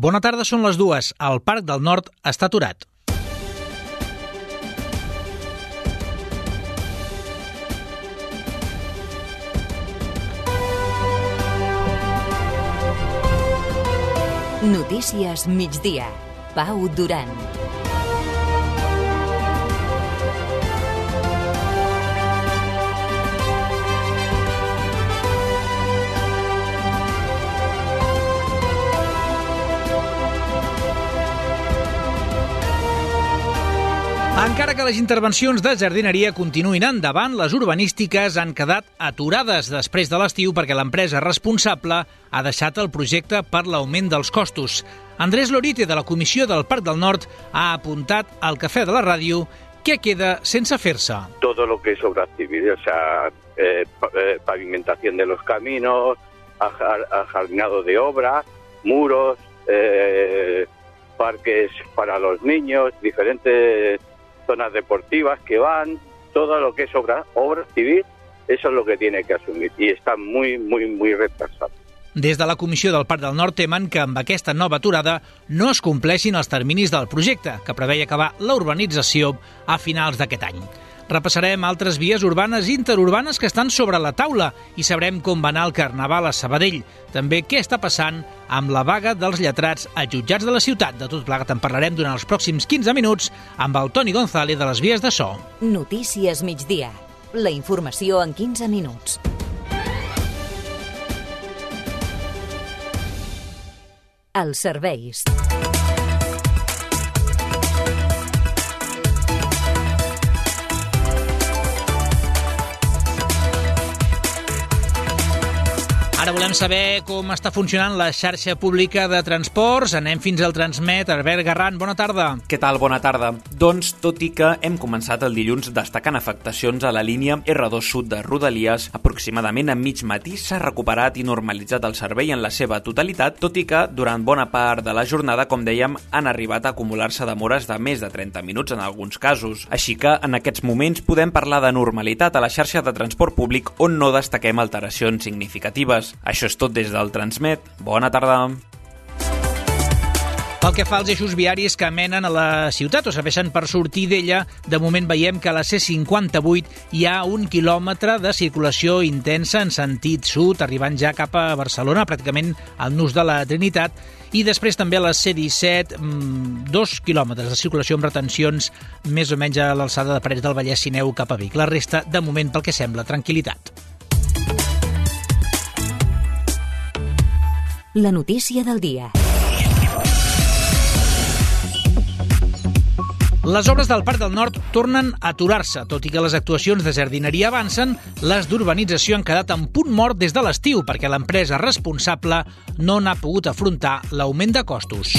Bona tarda, són les dues. El Parc del Nord està aturat. Notícies migdia. Pau Duran. Encara que les intervencions de jardineria continuïn endavant, les urbanístiques han quedat aturades després de l'estiu perquè l'empresa responsable ha deixat el projecte per l'augment dels costos. Andrés Lorite, de la Comissió del Parc del Nord, ha apuntat al cafè de la ràdio què queda sense fer-se. Todo lo que es obra civil, o sea, eh, eh, pavimentación de los caminos, ajardinado de obra, muros, eh, parques para los niños, diferentes zonas deportivas que van, todo lo que es obra, obra civil, eso es lo que tiene que asumir y está muy, muy, muy retrasado. Des de la Comissió del Parc del Nord temen que amb aquesta nova aturada no es compleixin els terminis del projecte, que preveia acabar la urbanització a finals d'aquest any. Repassarem altres vies urbanes i interurbanes que estan sobre la taula i sabrem com va anar el Carnaval a Sabadell. També què està passant amb la vaga dels lletrats a jutjats de la ciutat. De tot plegat en parlarem durant els pròxims 15 minuts amb el Toni González de les vies de so. Notícies migdia. La informació en 15 minuts. Els serveis. Ara volem saber com està funcionant la xarxa pública de transports. Anem fins al Transmet. Albert Garran, bona tarda. Què tal? Bona tarda. Doncs, tot i que hem començat el dilluns destacant afectacions a la línia R2 Sud de Rodalies, aproximadament a mig matí s'ha recuperat i normalitzat el servei en la seva totalitat, tot i que durant bona part de la jornada, com dèiem, han arribat a acumular-se demores de més de 30 minuts en alguns casos. Així que, en aquests moments, podem parlar de normalitat a la xarxa de transport públic on no destaquem alteracions significatives. Això és tot des del Transmet. Bona tarda. Pel que fa als eixos viaris que menen a la ciutat o serveixen per sortir d'ella, de moment veiem que a la C58 hi ha un quilòmetre de circulació intensa en sentit sud, arribant ja cap a Barcelona, pràcticament al nus de la Trinitat, i després també a la C17, mm, dos quilòmetres de circulació amb retencions més o menys a l'alçada de Parets del Vallès Sineu cap a Vic. La resta, de moment, pel que sembla, tranquil·litat. La notícia del dia. Les obres del Parc del Nord tornen a aturar-se. Tot i que les actuacions de jardineria avancen, les d'urbanització han quedat en punt mort des de l'estiu perquè l'empresa responsable no n'ha pogut afrontar l'augment de costos.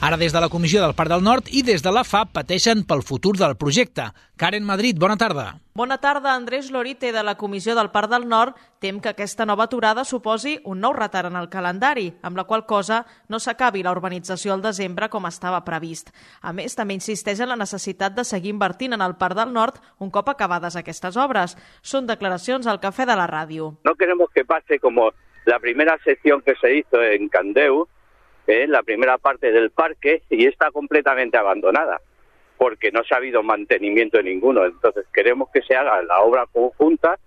Ara des de la Comissió del Parc del Nord i des de la FAP pateixen pel futur del projecte. Karen Madrid, bona tarda. Bona tarda. Andrés Lorite, de la Comissió del Parc del Nord, tem que aquesta nova aturada suposi un nou retard en el calendari, amb la qual cosa no s'acabi la urbanització al desembre com estava previst. A més, també insisteix en la necessitat de seguir invertint en el Parc del Nord un cop acabades aquestes obres. Són declaracions al Cafè de la Ràdio. No queremos que pase como la primera sección que se hizo en Candeu, eh, la primera parte del parque y está completamente abandonada porque no se ha habido mantenimiento ninguno. Entonces queremos que se haga la obra conjunta,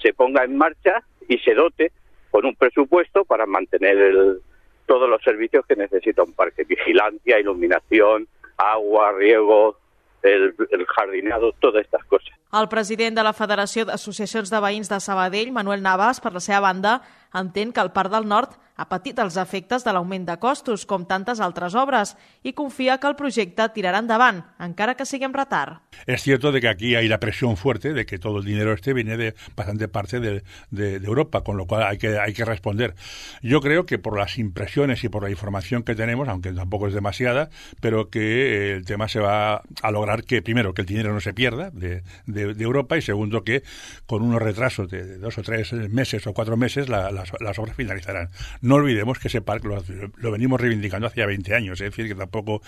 se ponga en marcha y se dote con un presupuesto para mantener el, todos los servicios que necesita un parque, vigilancia, iluminación, agua, riego, el, el jardinado, todas estas cosas. El president de la Federació d'Associacions de Veïns de Sabadell, Manuel Navas, per la seva banda, entén que el Parc del Nord ha patit els efectes de l'augment de costos, com tantes altres obres, i confia que el projecte tirarà endavant, encara que sigui amb retard. Es cierto de que aquí hay la presión fuerte de que todo el dinero este viene de bastante parte de, de, de con lo cual hay que, hay que responder. Yo creo que por las impresiones y por la información que tenemos, aunque tampoco es demasiada, pero que el tema se va a lograr que, primero, que el dinero no se pierda de, de de, Europa y segundo que con unos retrasos de, dos o tres meses o cuatro meses las, las, obras finalizarán. No olvidemos que ese parque lo, lo, venimos reivindicando hace 20 años, es decir, que tampoco,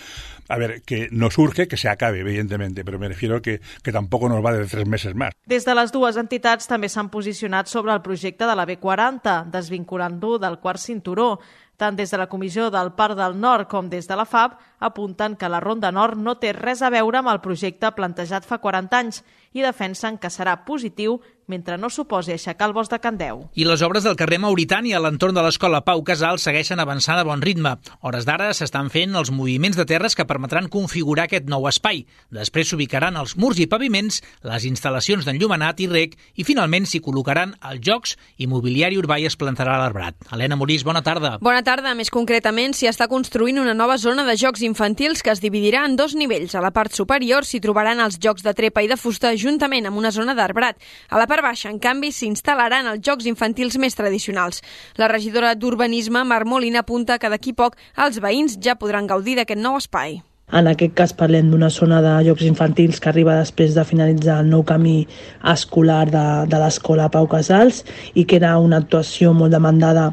a ver, que nos urge que se acabe, evidentemente, pero me refiero que, que tampoco nos va de tres meses más. Des de les dues entitats també s'han posicionat sobre el projecte de la B40, desvinculant-lo del quart cinturó. Tant des de la Comissió del Parc del Nord com des de la FAB apunten que la Ronda Nord no té res a veure amb el projecte plantejat fa 40 anys i defensen que serà positiu mentre no suposi aixecar el bosc de Candeu. I les obres del carrer Mauritani a l'entorn de l'escola Pau Casal segueixen avançant a bon ritme. Hores d'ara s'estan fent els moviments de terres que permetran configurar aquest nou espai. Després s'ubicaran els murs i paviments, les instal·lacions d'enllumenat i rec i finalment s'hi col·locaran els jocs i mobiliari urbà i es plantarà l'arbrat. Helena Morís, bona tarda. Bona tarda. Més concretament, s'hi està construint una nova zona de jocs infantils que es dividirà en dos nivells. A la part superior s'hi trobaran els jocs de trepa i de fusta juntament amb una zona d'arbrat. A la part baixa, en canvi, s'instal·laran els jocs infantils més tradicionals. La regidora d'Urbanisme, Mar Molina, apunta que d'aquí poc els veïns ja podran gaudir d'aquest nou espai. En aquest cas parlem d'una zona de jocs infantils que arriba després de finalitzar el nou camí escolar de, de l'escola Pau Casals i que era una actuació molt demandada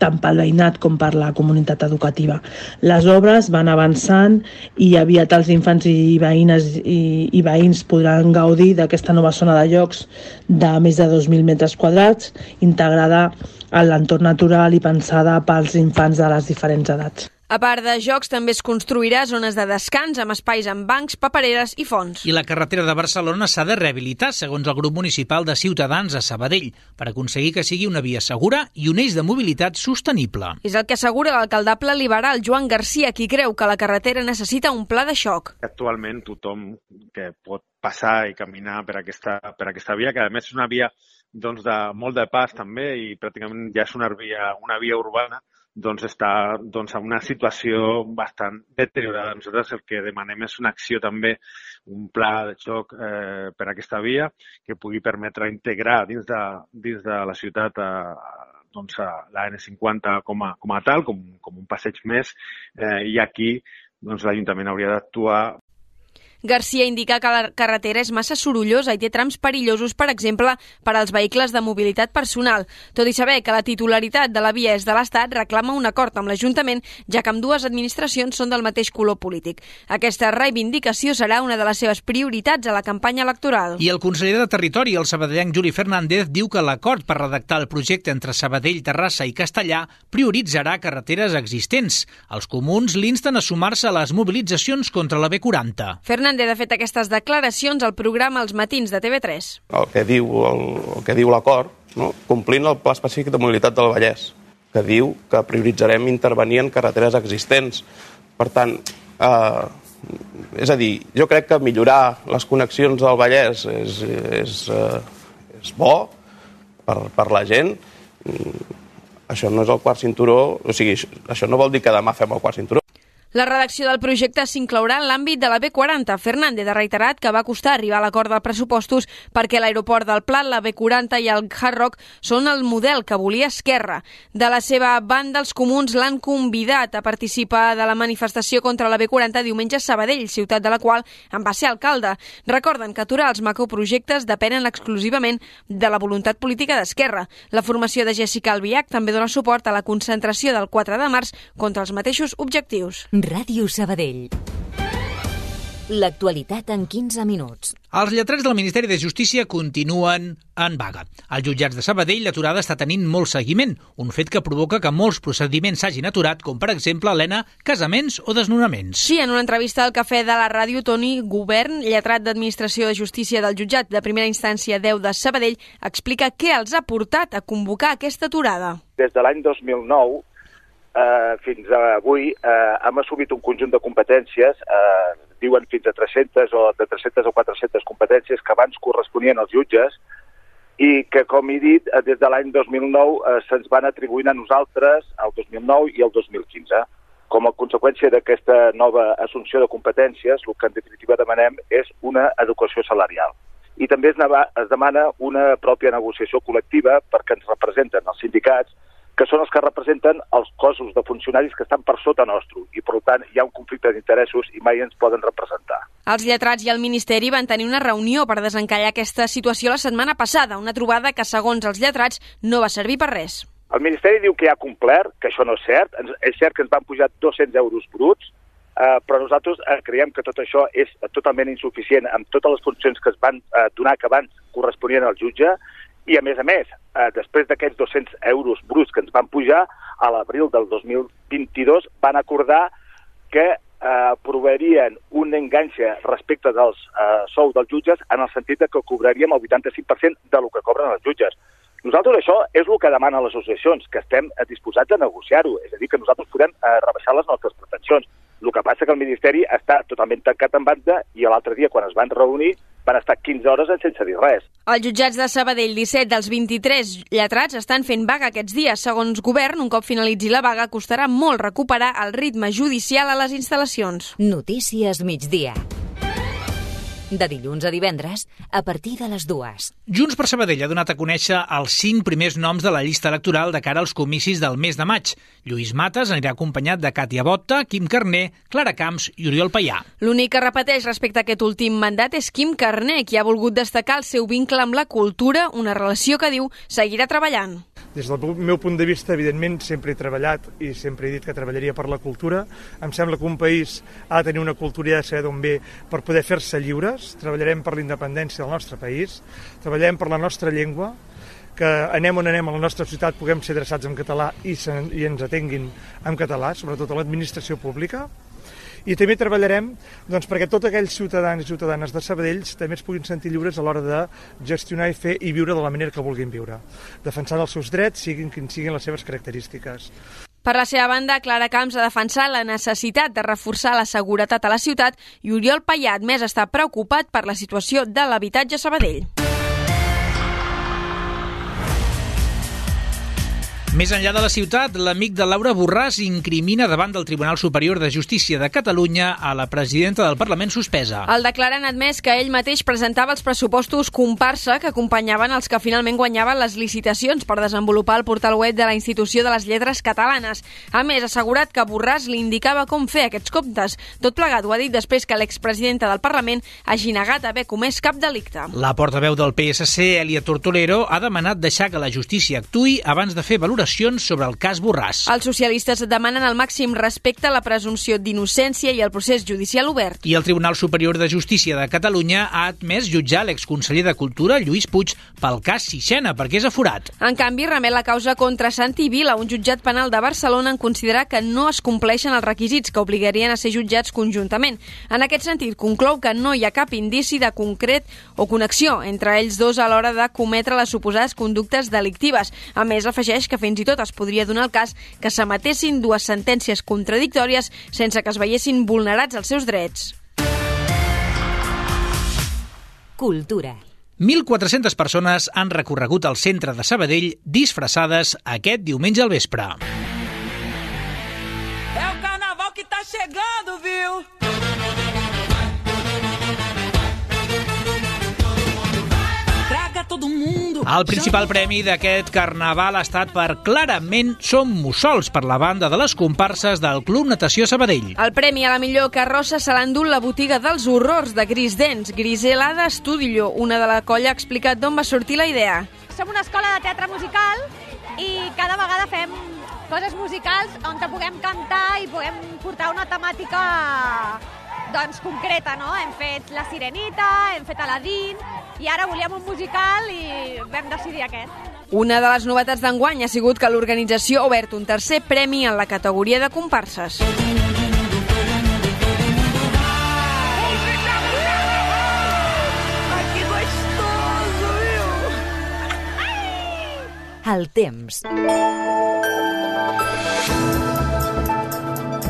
tant pel veïnat com per la comunitat educativa. Les obres van avançant i aviat els infants i veïnes i, i veïns podran gaudir d'aquesta nova zona de llocs de més de 2.000 metres quadrats, integrada en l'entorn natural i pensada pels infants de les diferents edats. A part de jocs, també es construirà zones de descans amb espais amb bancs, papereres i fonts. I la carretera de Barcelona s'ha de rehabilitar, segons el grup municipal de Ciutadans a Sabadell, per aconseguir que sigui una via segura i un eix de mobilitat sostenible. És el que assegura l'alcaldable liberal Joan Garcia, qui creu que la carretera necessita un pla de xoc. Actualment tothom que pot passar i caminar per aquesta, per aquesta via, que a més és una via doncs, de molt de pas també i pràcticament ja és una via, una via urbana, doncs està doncs, en una situació bastant deteriorada. Nosaltres el que demanem és una acció també, un pla de xoc eh, per aquesta via que pugui permetre integrar dins de, dins de la ciutat a, doncs, a la N50 com a, com a tal, com, com un passeig més, eh, i aquí doncs, l'Ajuntament hauria d'actuar Garcia indica que la carretera és massa sorollosa i té trams perillosos, per exemple, per als vehicles de mobilitat personal. Tot i saber que la titularitat de la via és de l'Estat, reclama un acord amb l'Ajuntament, ja que amb dues administracions són del mateix color polític. Aquesta reivindicació serà una de les seves prioritats a la campanya electoral. I el conseller de Territori, el sabadellenc Juli Fernández, diu que l'acord per redactar el projecte entre Sabadell, Terrassa i Castellà prioritzarà carreteres existents. Els comuns l'insten a sumar-se a les mobilitzacions contra la B40. Fernández Fernández ha fet aquestes declaracions al programa Els Matins de TV3. El que diu el, el que diu l'acord, no? complint el Pla Específic de Mobilitat del Vallès, que diu que prioritzarem intervenir en carreteres existents. Per tant, eh, és a dir, jo crec que millorar les connexions del Vallès és, és, eh, és bo per, per la gent. Això no és el quart cinturó, o sigui, això no vol dir que demà fem el quart cinturó. La redacció del projecte s'inclourà en l'àmbit de la B40. Fernández ha reiterat que va costar arribar a l'acord dels pressupostos perquè l'aeroport del Plat, la B40 i el Hard Rock són el model que volia Esquerra. De la seva banda, els comuns l'han convidat a participar de la manifestació contra la B40 diumenge a Sabadell, ciutat de la qual en va ser alcalde. Recorden que aturar els macroprojectes depenen exclusivament de la voluntat política d'Esquerra. La formació de Jessica Albiach també dona suport a la concentració del 4 de març contra els mateixos objectius. Ràdio Sabadell. L'actualitat en 15 minuts. Els lletrats del Ministeri de Justícia continuen en vaga. Als jutjats de Sabadell l'aturada està tenint molt seguiment, un fet que provoca que molts procediments s'hagin aturat, com per exemple, Helena, casaments o desnonaments. Sí, en una entrevista al Cafè de la Ràdio, Toni Govern, lletrat d'Administració de Justícia del jutjat de primera instància 10 de Sabadell, explica què els ha portat a convocar aquesta aturada. Des de l'any 2009 eh, fins avui eh, hem assumit un conjunt de competències, eh, diuen fins a 300 o de 300 o 400 competències que abans corresponien als jutges i que, com he dit, eh, des de l'any 2009 eh, se'ns van atribuint a nosaltres el 2009 i el 2015. Com a conseqüència d'aquesta nova assumpció de competències, el que en definitiva demanem és una educació salarial. I també es, es demana una pròpia negociació col·lectiva perquè ens representen els sindicats que són els que representen els cossos de funcionaris que estan per sota nostre i, per tant, hi ha un conflicte d'interessos i mai ens poden representar. Els lletrats i el Ministeri van tenir una reunió per desencallar aquesta situació la setmana passada, una trobada que, segons els lletrats, no va servir per res. El Ministeri diu que ha complert, que això no és cert. És cert que ens van pujar 200 euros bruts, eh, però nosaltres eh, creiem que tot això és totalment insuficient amb totes les funcions que es van eh, donar que abans corresponien al jutge i, a més a més, eh, després d'aquests 200 euros bruts que ens van pujar, a l'abril del 2022 van acordar que eh, aprovarien un enganxe respecte dels eh, sous dels jutges en el sentit de que cobraríem el 85% de lo que cobren els jutges. Nosaltres això és el que demanen les associacions, que estem disposats a negociar-ho, és a dir, que nosaltres podem eh, rebaixar les nostres pretensions. El que passa que el Ministeri està totalment tancat en banda i l'altre dia, quan es van reunir, van estar 15 hores sense dir res. Els jutjats de Sabadell 17 dels 23 lletrats estan fent vaga aquests dies. Segons govern, un cop finalitzi la vaga, costarà molt recuperar el ritme judicial a les instal·lacions. Notícies migdia de dilluns a divendres a partir de les dues. Junts per Sabadell ha donat a conèixer els cinc primers noms de la llista electoral de cara als comicis del mes de maig. Lluís Mates anirà acompanyat de Càtia Botta, Quim Carné, Clara Camps i Oriol Paià. L'únic que repeteix respecte a aquest últim mandat és Quim Carné, qui ha volgut destacar el seu vincle amb la cultura, una relació que diu seguirà treballant. Des del meu punt de vista, evidentment, sempre he treballat i sempre he dit que treballaria per la cultura. Em sembla que un país ha de tenir una cultura i ha de saber d'on ve per poder fer-se lliures. Treballarem per la independència del nostre país, treballarem per la nostra llengua, que anem on anem a la nostra ciutat puguem ser adreçats en català i, se, i ens atenguin en català, sobretot a l'administració pública i també treballarem doncs, perquè tots aquells ciutadans i ciutadanes de Sabadell també es puguin sentir lliures a l'hora de gestionar i fer i viure de la manera que vulguin viure, defensant els seus drets, siguin quins siguin les seves característiques. Per la seva banda, Clara Camps ha defensat la necessitat de reforçar la seguretat a la ciutat i Oriol Paià més està preocupat per la situació de l'habitatge a Sabadell. Més enllà de la ciutat, l'amic de Laura Borràs incrimina davant del Tribunal Superior de Justícia de Catalunya a la presidenta del Parlament suspesa. El declarant admès que ell mateix presentava els pressupostos comparsa que acompanyaven els que finalment guanyaven les licitacions per desenvolupar el portal web de la Institució de les Lletres Catalanes. A més, ha assegurat que Borràs li indicava com fer aquests comptes. Tot plegat ho ha dit després que l'expresidenta del Parlament hagi negat haver comès cap delicte. La portaveu del PSC, Elia Tortolero, ha demanat deixar que la justícia actui abans de fer valoració valoracions sobre el cas Borràs. Els socialistes demanen el màxim respecte a la presumpció d'innocència i al procés judicial obert. I el Tribunal Superior de Justícia de Catalunya ha admès jutjar l'exconseller de Cultura, Lluís Puig, pel cas Sixena, perquè és aforat. En canvi, remet la causa contra Santi Vila, un jutjat penal de Barcelona, en considerar que no es compleixen els requisits que obligarien a ser jutjats conjuntament. En aquest sentit, conclou que no hi ha cap indici de concret o connexió entre ells dos a l'hora de cometre les suposades conductes delictives. A més, afegeix que fins fins i tot es podria donar el cas que s'emetessin dues sentències contradictòries sense que es veiessin vulnerats els seus drets. Cultura. 1.400 persones han recorregut el centre de Sabadell disfressades aquest diumenge al vespre. É o carnaval que tá chegando, viu? El principal premi d'aquest carnaval ha estat per Clarament Som Mussols per la banda de les comparses del Club Natació Sabadell. El premi a la millor carrossa se l'ha endut la botiga dels horrors de Gris Dents, Griselada Estudillo. Una de la colla ha explicat d'on va sortir la idea. Som una escola de teatre musical i cada vegada fem coses musicals on puguem cantar i puguem portar una temàtica doncs, concreta, no? Hem fet La Sirenita, hem fet Aladdin, i ara volíem un musical i vam decidir aquest. Una de les novetats d'enguany ha sigut que l'organització ha obert un tercer premi en la categoria de comparses. El temps.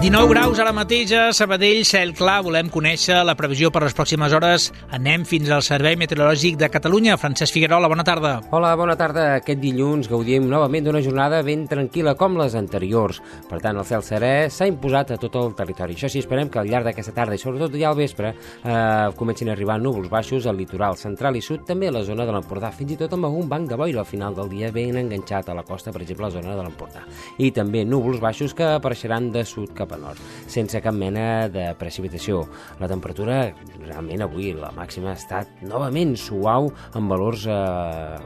19 graus ara mateix a Sabadell, cel clar, volem conèixer la previsió per les pròximes hores. Anem fins al Servei Meteorològic de Catalunya. Francesc Figuerola, bona tarda. Hola, bona tarda. Aquest dilluns gaudim novament d'una jornada ben tranquil·la com les anteriors. Per tant, el cel serè s'ha imposat a tot el territori. Això sí, esperem que al llarg d'aquesta tarda i sobretot ja al vespre eh, comencin a arribar núvols baixos al litoral central i sud, també a la zona de l'Empordà, fins i tot amb algun banc de boira al final del dia ben enganxat a la costa, per exemple, a la zona de l'Empordà. I també núvols baixos que apareixeran de sud cap a nord, sense cap mena de precipitació. La temperatura, realment avui, la màxima ha estat novament suau, amb valors eh,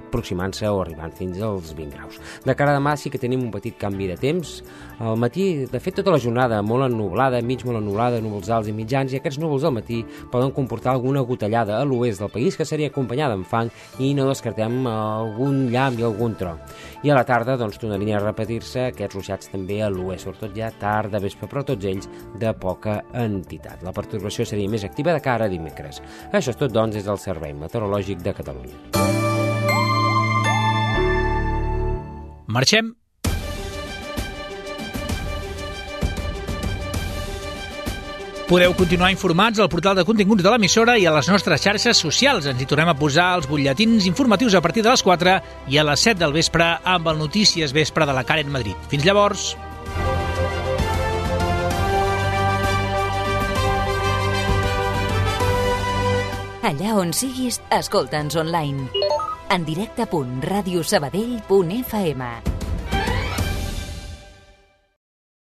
aproximant-se o arribant fins als 20 graus. De cara a demà sí que tenim un petit canvi de temps. Al matí, de fet, tota la jornada molt ennublada, mig molt ennublada, núvols alts i mitjans, i aquests núvols al matí poden comportar alguna gotellada a l'oest del país que seria acompanyada amb fang i no descartem algun llamp i algun tro. I a la tarda, doncs, tornarien a repetir-se aquests ruixats també a l'oest, sobretot ja tard de vespre, però tots ells de poca entitat. La perturbació seria més activa de cara a dimecres. Això és tot, doncs, des del Servei Meteorològic de Catalunya. Marxem. Podeu continuar informats al portal de continguts de l'emissora i a les nostres xarxes socials. Ens hi tornem a posar els butlletins informatius a partir de les 4 i a les 7 del vespre amb el Notícies Vespre de la Karen Madrid. Fins llavors! Allà on siguis, escolta'ns online. En directe.radiosabadell.fm